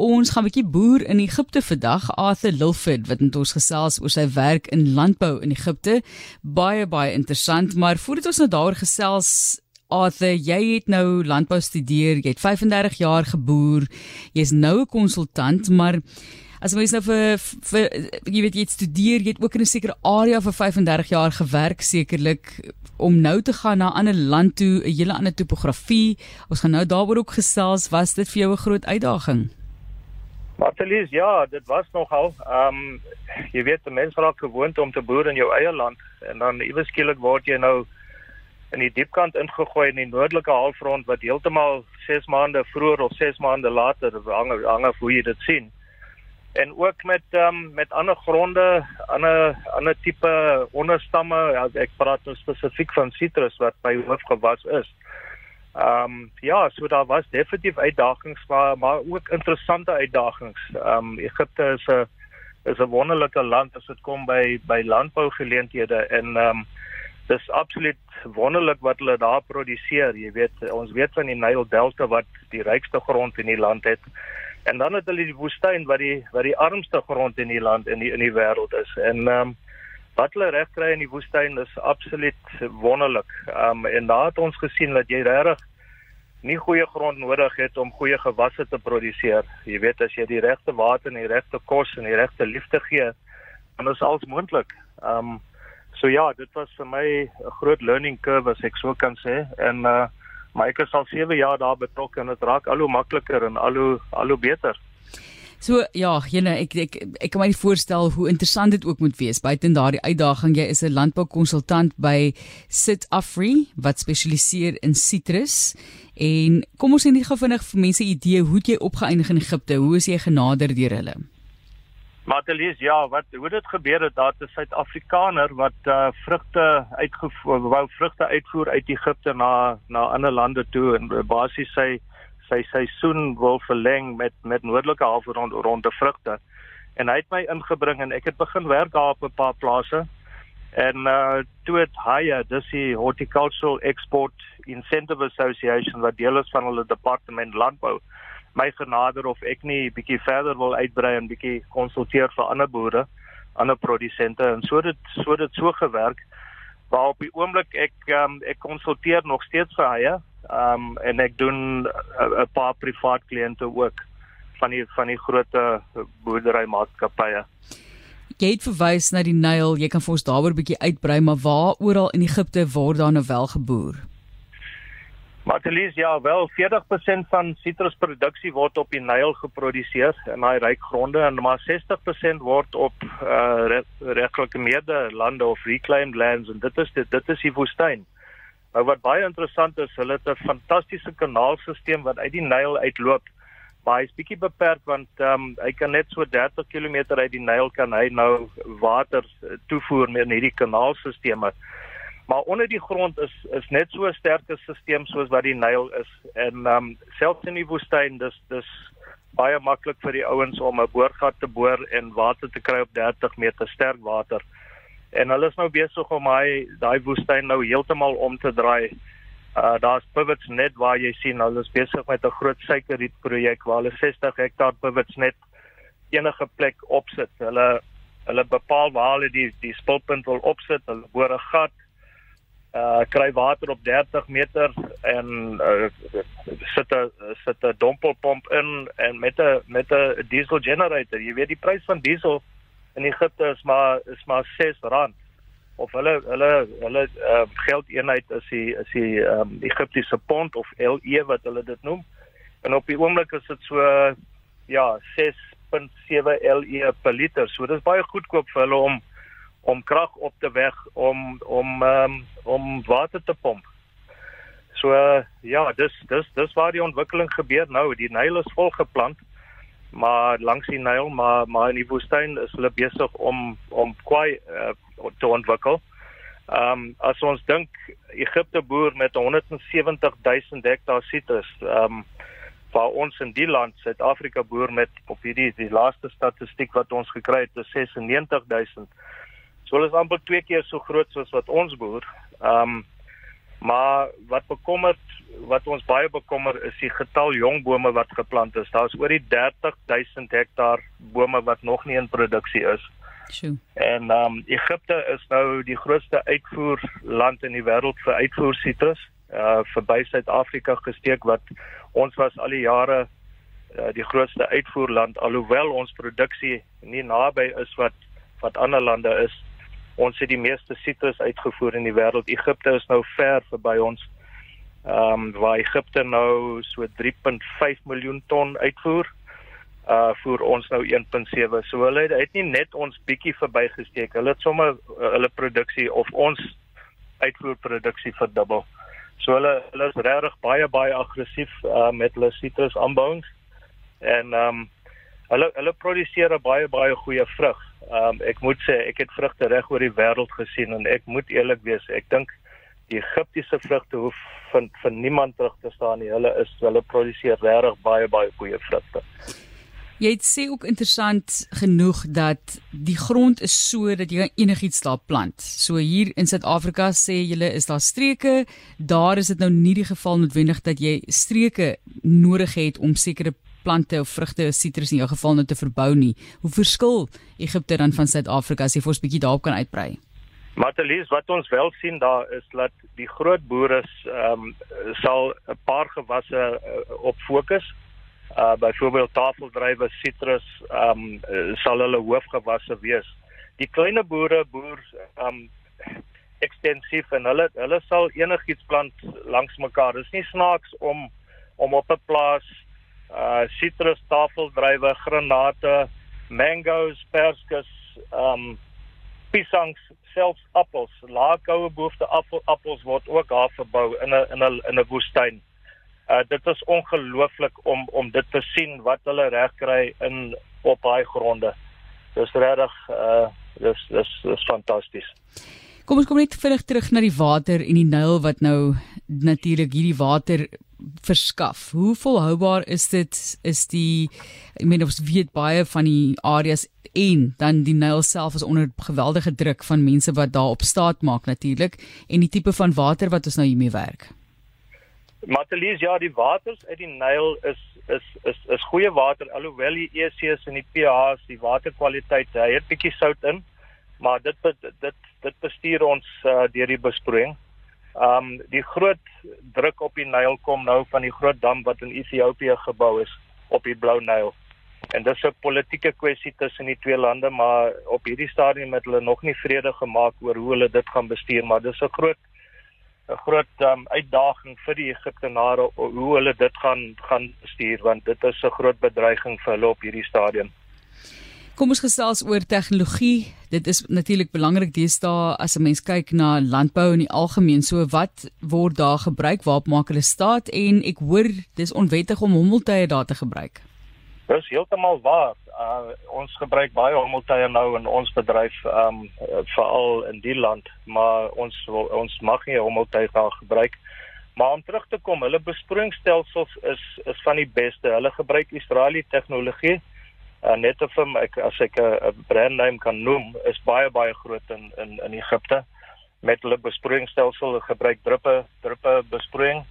Ons gaan 'n bietjie boer in Egipte vandag. Arthur Lilford wat met ons gesels oor sy werk in landbou in Egipte. Baie baie interessant, maar voordat ons nou daaroor gesels Arthur, jy het nou landbou studeer, jy het 35 jaar geboer. Jy's nou 'n konsultant, maar as mens nou vir, vir jy weet jy het studeer, jy het ook in 'n sekere area vir 35 jaar gewerk sekerlik om nou te gaan na 'n ander land toe, 'n hele ander topografie. Ons gaan nou daaroor ook gesels, was dit vir jou 'n groot uitdaging? Martelies, ja, dit was nogal. Ehm um, jy weet, mense raak gewoond om te boer in jou eie land en dan iewes skielik word jy nou in die diepkant ingegooi in die noordelike halfrond wat heeltemal 6 maande vroeër of 6 maande later hang hang af hoe jy dit sien en ook met um, met ander gronde, ander ander tipe onderstamme, ja, ek praat nou spesifiek van sitrus wat by hoofgewas is. Ehm um, ja, so daar was definitief uitdagings maar maar ook interessante uitdagings. Ehm um, Egipte is 'n is 'n wonderlike land as dit kom by by landbougeleenthede en ehm um, dis absoluut wonderlik wat hulle daar produseer. Jy weet, ons weet van die Nile Delta wat die rykste grond in die land het. En dan het hulle die woestyn wat die wat die armste grond in die land in die in die wêreld is. En ehm um, wat hulle reg kry in die woestyn is absoluut wonderlik. Um, en daar het ons gesien dat jy regtig nie goeie grond nodig het om goeie gewasse te produseer. Jy weet as jy die regte water en die regte kos en die regte liefde gee, dan is alles moontlik. Um, so ja, dit was vir my 'n groot learning curve as ek so kan sê. En uh maar ek is al 7 jaar daar betrokke en dit raak al hoe makliker en al hoe al hoe beter. So ja, jene ek ek ek kan my voorstel hoe interessant dit ook moet wees. Buiten daardie uitdaging, jy is 'n landboukonsultant by Sit Afri wat spesialiseer in sitrus. En kom ons sê net gou vinnig vir mense idee hoe jy opgeëindig in Egipte. Hoe is jy genader deur hulle? Matelies, ja, wat hoe dit gebeur het daar 'n Suid-Afrikaner wat uh vrugte uitgevoer wou vrugte uitvoer uit Egipte na na ander lande toe en basies sy sy seisoen wil verleng met met noordelike halfrond rond die vrugte. En hy het my ingebring en ek het begin werk daar op 'n paar plase. En uh toe het hy, dis die Horticultural Export Incentive Association wat deel is van hulle departement landbou my genader of ek nie bietjie verder wil uitbrei en bietjie konsulteer vir ander boere, ander produsente en so dit so dit so gewerk. Waar op die oomblik ek um, ek konsulteer nog steeds vir um, en ek doen 'n paar privaat kliënte ook van die van die groot boerderymaatskappye. Jy het verwys na die Nyl, jy kan vir ons daaroor 'n bietjie uitbrei, maar waar oral in Egipte word daar nou wel geboer? Matelies, ja, wel 40% van sitrusproduksie word op die Nyl geproduseer in daai ryk gronde en maar 60% word op uh, reglike meerde lande of reclaimed lands en dit is dit, dit is die woestyn. Nou wat baie interessant is, hulle het 'n fantastiese kanaalstelsel wat uit die Nyl uitloop. Maar hy's bietjie beperk want ehm um, hy kan net so 30 km uit die Nyl kan hy nou water toevoer met hierdie kanaalstelsels maar onder die grond is is net so 'n sterker stelsel soos wat die Nyl is en ehm um, selfs in die woestyn dis dis baie maklik vir die ouens om 'n boorgat te boor en water te kry op 30 meter sterk water. En hulle is nou besig om hy daai woestyn nou heeltemal om te draai. Uh daar's pivots net waar jy sien hulle is besig met 'n groot suikerriet projek waar hulle 60 hektaar pivots net enige plek opsit. Hulle hulle bepaal waar hulle die die spulpunt wil opsit. Hulle boor 'n gat uh kry water op 30 meter en uh, sit 'n sit 'n dompelpomp in en met 'n met 'n diesel generator. Jy weet die prys van diesel in Egipte is maar is maar 6 rand of hulle hulle hulle uh, geldeenheid is die is die um, Egiptiese pond of LE wat hulle dit noem. En op die oomblik is dit so ja 6.7 LE per liter. So dis baie goedkoop vir hulle om om krag op te weg om om um, om water te pomp. So uh, ja, dis dis dis waar die ontwikkeling gebeur nou. Die Nyl is vol geplant, maar langs die Nyl, maar maar in die woestyn is hulle besig om om kwai uh, te ontwikkel. Ehm um, as ons dink Egipte boer met 170 000 hektaar sitrus, ehm um, waar ons in die land Suid-Afrika boer met op hierdie die laaste statistiek wat ons gekry het, is 96 000 So hulle is amper twee keer so groot soos wat ons boer. Ehm um, Maar wat bekommer wat ons baie bekommer is die getal jong bome wat geplant is. Daar's oor die 30000 hektaar bome wat nog nie in produksie is. Sjoe. En ehm um, Egipte is nou die grootste uitvoerland in die wêreld vir uitvoer sitrus, uh verby Suid-Afrika gesteek wat ons was al die jare uh, die grootste uitvoerland alhoewel ons produksie nie naby is wat wat ander lande is. Ons het die meeste sitrus uitgevoer in die wêreld. Egipte is nou ver verby ons. Ehm um, waar Egipte nou so 3.5 miljoen ton uitvoer uh vir ons nou 1.7. So hulle het, het nie net ons bietjie verbygesteek. Hulle het sommer uh, hulle produksie of ons uitvoerproduksie verdubbel. So hulle hulle is regtig baie baie aggressief uh met hulle sitrus aanbouings. En ehm um, hulle hulle produseer 'n baie baie goeie vrug. Ehm um, ek moet sê ek het vrugte reg oor die wêreld gesien en ek moet eerlik wees, ek dink die Egiptiese vrugte hoef van van niemand terug te staan nie. Hulle is hulle produseer regtig baie baie goeie vrugte. Jy het sê ook interessant genoeg dat die grond is so dat jy enigiets daar plant. So hier in Suid-Afrika sê julle is daar streke, daar is dit nou nie die geval noodwendig dat jy streke nodig het om sekere plante of vrugte of sitrus in jou geval nou te verbou nie. Hoe verskil Egipte dan van Suid-Afrika as jy vir ons bietjie daarop kan uitbrei? Matelies, wat ons wel sien daar is dat die groot boere ehm um, sal 'n paar gewasse uh, op fokus uh byvoorbeeld tafeldrywe, sitrus, ehm um, sal hulle hoofgewasse wees. Die klein boere boer ehm um, ekstensief en hulle hulle sal enigiets plant langs mekaar. Dit is nie snaaks om om op 'n plaas uh sitrus, tafeldrywe, granate, mangoes, perskes, um, piesangs, selfs appels, laagkoue boefte appel, appels word ook daar verbou in 'n in 'n in 'n woestyn. Uh dit is ongelooflik om om dit te sien wat hulle reg kry in op daai gronde. Dis regtig uh dis dis dis fantasties. Kom ons kom net vinnig terug na die water en die Nyl wat nou natuurlik hierdie water verskaf. Hoe volhoubaar is dit? Is die ek meen ons weet baie van die areas en dan die Nyl self is onder geweldige druk van mense wat daar op staat maak natuurlik en die tipe van water wat ons nou hiermee werk. Matelies, ja, die waters uit die Nyl is is is is goeie water alhoewel die EC's en die pH's, die waterkwaliteit, hy het bietjie sout in, maar dit dit dit bestuur ons uh, deur die besproeiing. Um die groot druk op die Nyl kom nou van die groot dam wat in Ethiopië gebou is op die Blou Nyl. En dis 'n politieke kwessie tussen die twee lande, maar op hierdie stadium het hulle nog nie vrede gemaak oor hoe hulle dit gaan bestuur, maar dis 'n groot 'n groot um, uitdaging vir die Egiptenare hoe hulle dit gaan gaan bestuur want dit is 'n groot bedreiging vir hulle op hierdie stadium. Kom ons gesels oor tegnologie. Dit is natuurlik belangrik deesdae as 'n mens kyk na landbou in die algemeen. So wat word daar gebruik? Waar maak hulle staat? En ek hoor dis onwettig om hommeltuie daar te gebruik. Dis heeltemal waar. Uh, ons gebruik baie hommeltuie nou in ons bedryf, um veral in die land, maar ons ons mag nie hommeltuie daar gebruik. Maar om terug te kom, hulle besproeiingsstelsels is is van die beste. Hulle gebruik Israeliese tegnologie. Uh, net of ek as ek 'n brand name kan noem, is baie baie groot in in in Egipte met hulle besproeiingsstelsel. Gebruik druppe druppe besproeiing.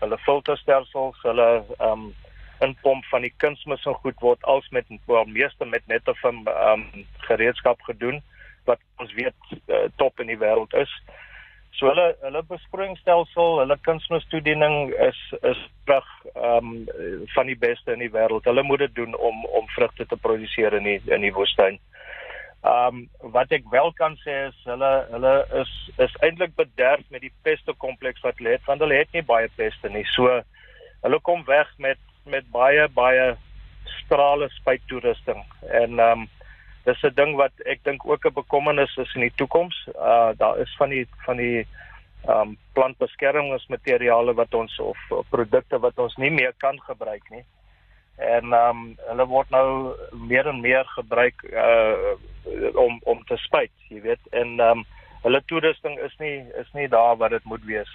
Hulle filterstelsels, hulle um inpomp van die kunsmis en goed word als met wel meeste met net of 'n um, gereedskap gedoen wat ons weet uh, top in die wêreld is. So hulle hulle besproeiingsstelsel, hulle kunsmistoediening is is terug ehm um, van die beste in die wêreld. Hulle moet dit doen om om vrugte te produseer in die in die woestyn. Ehm um, wat ek wel kan sê is hulle hulle is is eintlik bederf met die peste kompleks wat hulle het want hulle het nie baie peste nie. So hulle kom weg met met baie baie strale spuittoerusting en ehm um, dis 'n ding wat ek dink ook 'n bekommernis is in die toekoms. Uh daar is van die van die um, plantbeskermingsmateriale wat ons of, of produkte wat ons nie meer kan gebruik nie. En um, hulle word nou meer en meer gebruik uh om om te spuit, jy weet. En um, hulle toerusting is nie is nie daar wat dit moet wees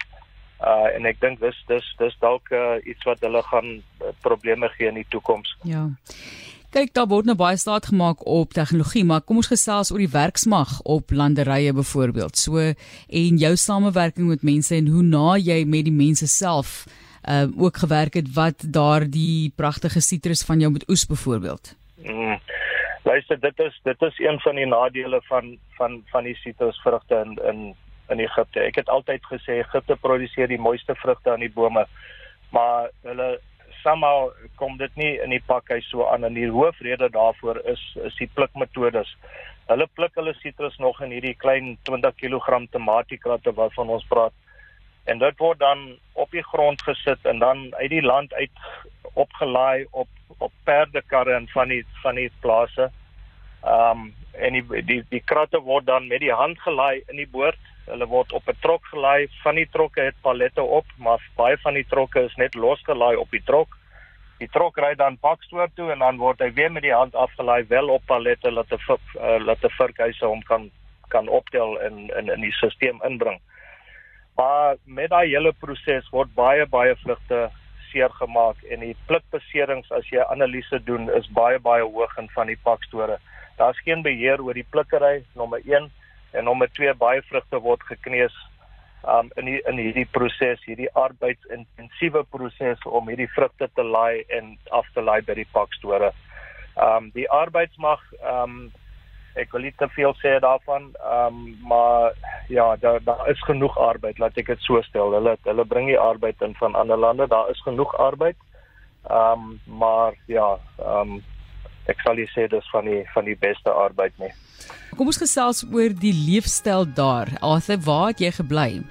uh en ek dink dis dis dis dalk uh, iets wat hulle gaan uh, probleme gee in die toekoms. Ja. Kyk, daar word nou baie staat gemaak op tegnologie, maar kom ons gesels oor die werksmag op landerye byvoorbeeld. So en jou samewerking met mense en hoe na jy met die mense self uh ook gewerk het wat daardie pragtige sitrus van jou met oes byvoorbeeld. Mm. Luister, dit is dit is een van die nadele van van van die sitrusvrugte in in in Egipte. Ek het altyd gesê Egipte produseer die mooiste vrugte aan die bome, maar hulle somehow kom dit nie in die pakhuis so aan en die hoofrede daarvoor is is die plukmetodes. Hulle pluk hulle sitrus nog in hierdie klein 20 kg tomatiekratte waarvan ons praat. En dit word dan op die grond gesit en dan uit die land uit opgelaai op op perdekarre en van die van die plase. Ehm um, en die die die kratte word dan met die hand gelaai in die boord. Hulle word op 'n trok gelaai. Van die trokke het pallette op, maar baie van die trokke is net losgelaai op die trok. Die trok ry dan pakstoor toe en dan word hy weer met die hand afgelaai wel op pallette laat 'n uh, laat 'n vurkhuise hom kan kan optel en in in die stelsel inbring. Maar met daai hele proses word baie baie vrugte seer gemaak en die plukbeserings as jy analise doen is baie baie hoog in van die pakstore. Daar's geen beheer oor die plukkery nommer 1 en nommer 2 baie vrugte word gekneus um in die, in hierdie proses, hierdie arbeidsintensiewe proses om hierdie vrugte te laai en af te laai by die pakstore. Um die arbeidsmag um ek wil nie te veel sê daarvan um maar ja, daar daar is genoeg arbeid, laat ek dit so stel. Hulle hulle bring die arbeid in van ander lande. Daar is genoeg arbeid. Um maar ja, um ek sal nie sê dis van die van die beste arbeid nie. Kom ons gesels oor die leefstyl daar. Arthur, waar het jy gebly?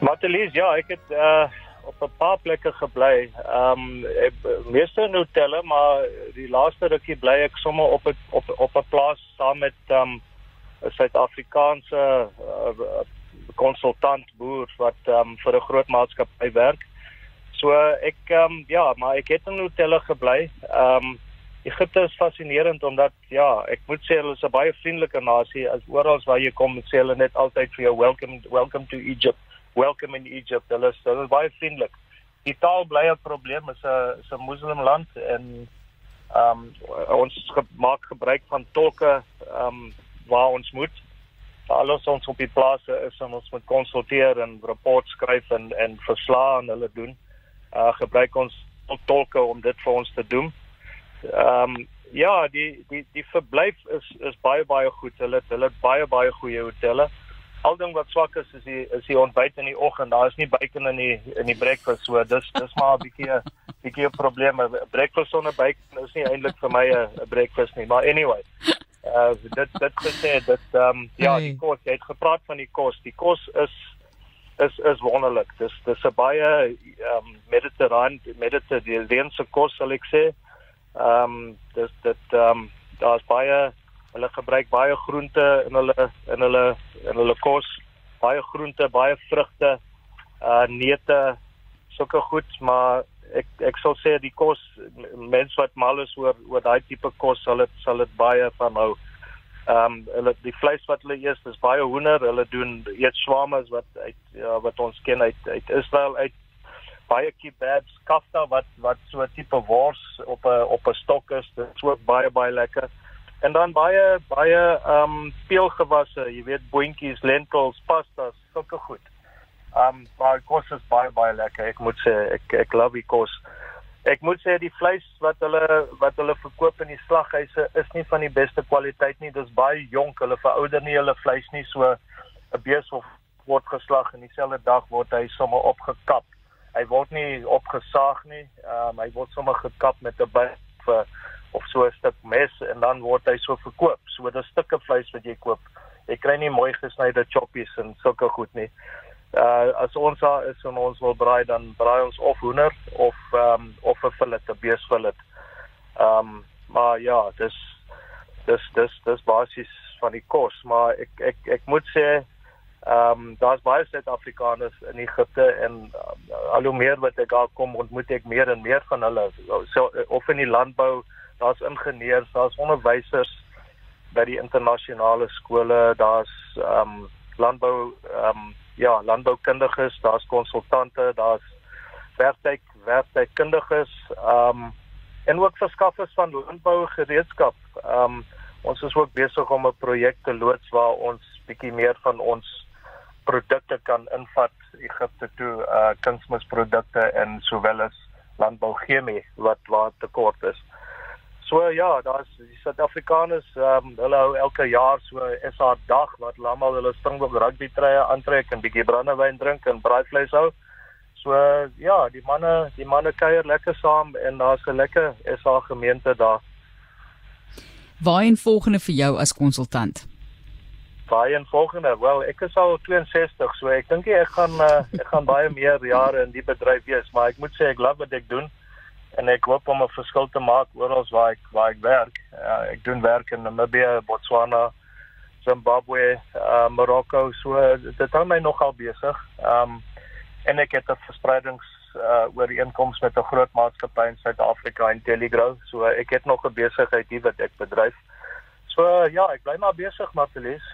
Matelies, ja, ek het uh op 'n paar plekke gebly. Um meeste in hotelle, maar die laaste rukkie bly ek sommer op 'n op op 'n plaas saam met um 'n Suid-Afrikaanse konsultant uh, boer wat um vir 'n groot maatskappy werk. So ek um ja, maar ek het in hotelle gebly. Um Egipte is fascinerend omdat ja, ek moet sê hulle is 'n baie vriendelike nasie. As oral waar jy kom, sê hulle net altyd vir jou welcome welcome to Egypt. Welcome in Egypt. Hulle is, hulle is baie vriendelik. Die taal bly 'n probleem. Is 'n is 'n moslimland en ehm um, ons ge maak gebruik van tolke ehm um, waar ons moet. Alles ons op die plase is en ons moet konsulteer en rapport skryf en en verslae aan hulle doen. Uh gebruik ons tolke om dit vir ons te doen. Ehm um, ja, die die die verblyf is is baie baie goed. Hulle hulle het baie baie goeie hotelle. Al ding wat swak is is die is die ontbyt in die oggend. Daar is nie bacon in die in die breakfast so. Dis dis maar 'n bietjie bietjie 'n probleem. Breakfast sonder bacon is nie eintlik vir my 'n breakfast nie. Maar anyway. Uh dit dit gesê dit ehm um, ja, die kos, jy het gepraat van die kos. Die kos is is is wonderlik. Dis dis 'n baie ehm um, mediterrane mediterrane kos sal ek sê. Ehm um, dis dit ehm um, daar's baie hulle gebruik baie groente in hulle in hulle in hulle kos, baie groente, baie vrugte, uh neute, sulke goed, maar ek ek sal sê die kos mense wat mal is oor oor daai tipe kos sal dit sal dit baie van hou. Ehm um, hulle die vleis wat hulle eet is baie hoender, hulle doen eet swame wat uit ja, wat ons ken uit uit Israel uit baie kebabs, kafta wat wat so 'n tipe wors op 'n op 'n stok is. Dit is ook baie baie lekker. En dan baie baie ehm um, peulgewasse, jy weet boontjies, lentils, pastas, sulke goed. Ehm um, maar kos is baie baie lekker. Ek moet sê ek ek love die kos. Ek moet sê die vleis wat hulle wat hulle verkoop in die slaghuise is nie van die beste kwaliteit nie. Dis baie jonk. Hulle verouder nie hulle vleis nie so 'n bees of word geslag en dieselfde dag word hy sommer opgekap hy word nie opgesaag nie. Ehm um, hy word sommer gekap met 'n byt of so 'n stuk mes en dan word hy so verkoop. So dis stukke vleis wat jy koop. Jy kry nie mooi gesnyde choppies en sulke goed nie. Uh as ons daar is en ons wil braai dan braai ons of hoender of ehm um, of 'n fillet, 'n beesfillet. Ehm um, maar ja, dis dis dis dis basies van die kos, maar ek ek ek moet sê Ehm um, daar's baie Suid-Afrikaners in Egipte en uh, al hoe meer wat ek daar kom, ontmoet ek meer en meer van hulle. So of in die landbou, daar's ingenieurs, daar's onderwysers by die internasionale skole, daar's ehm um, landbou ehm um, ja, landboukundiges, daar's konsultante, daar's werktuig werktuigkundiges, ehm um, en ook verskaffers van landbou gereedskap. Ehm um, ons is ook besig om 'n projek te loods waar ons bietjie meer van ons produkte kan invat Egipte toe, uh kunsmisprodukte en sowel as landbouchemie wat waar tekort is. So ja, daar's die Suid-Afrikaners, ehm um, hulle hou elke jaar so 'n SA dag wat almal hulle Springbok rugby treë aantrek en bietjie brandewyn drink en braaivleis hou. So ja, die manne, die manne kuier lekker saam en daar's 'n lekker SA gemeente daar. Waarheen volgende vir jou as konsultant? Waarheen volgende? Wel, ek is al 62, so ek dink ek gaan uh, ek gaan baie meer jare in die bedryf wees, maar ek moet sê ek glo wat ek doen en ek hoop om 'n verskil te maak oral waar ek waar ek werk. Uh, ek doen werk in Namibië, Botswana, Zimbabwe, uh, Marokko, so dit hou my nogal besig. Um, en ek het 'n verspreidings uh, ooreenkoms met 'n groot maatskappy in Suid-Afrika en Telegrow. So ek het nog 'n besigheid hier wat ek bedryf. So ja, ek bly maar besig, Martelies.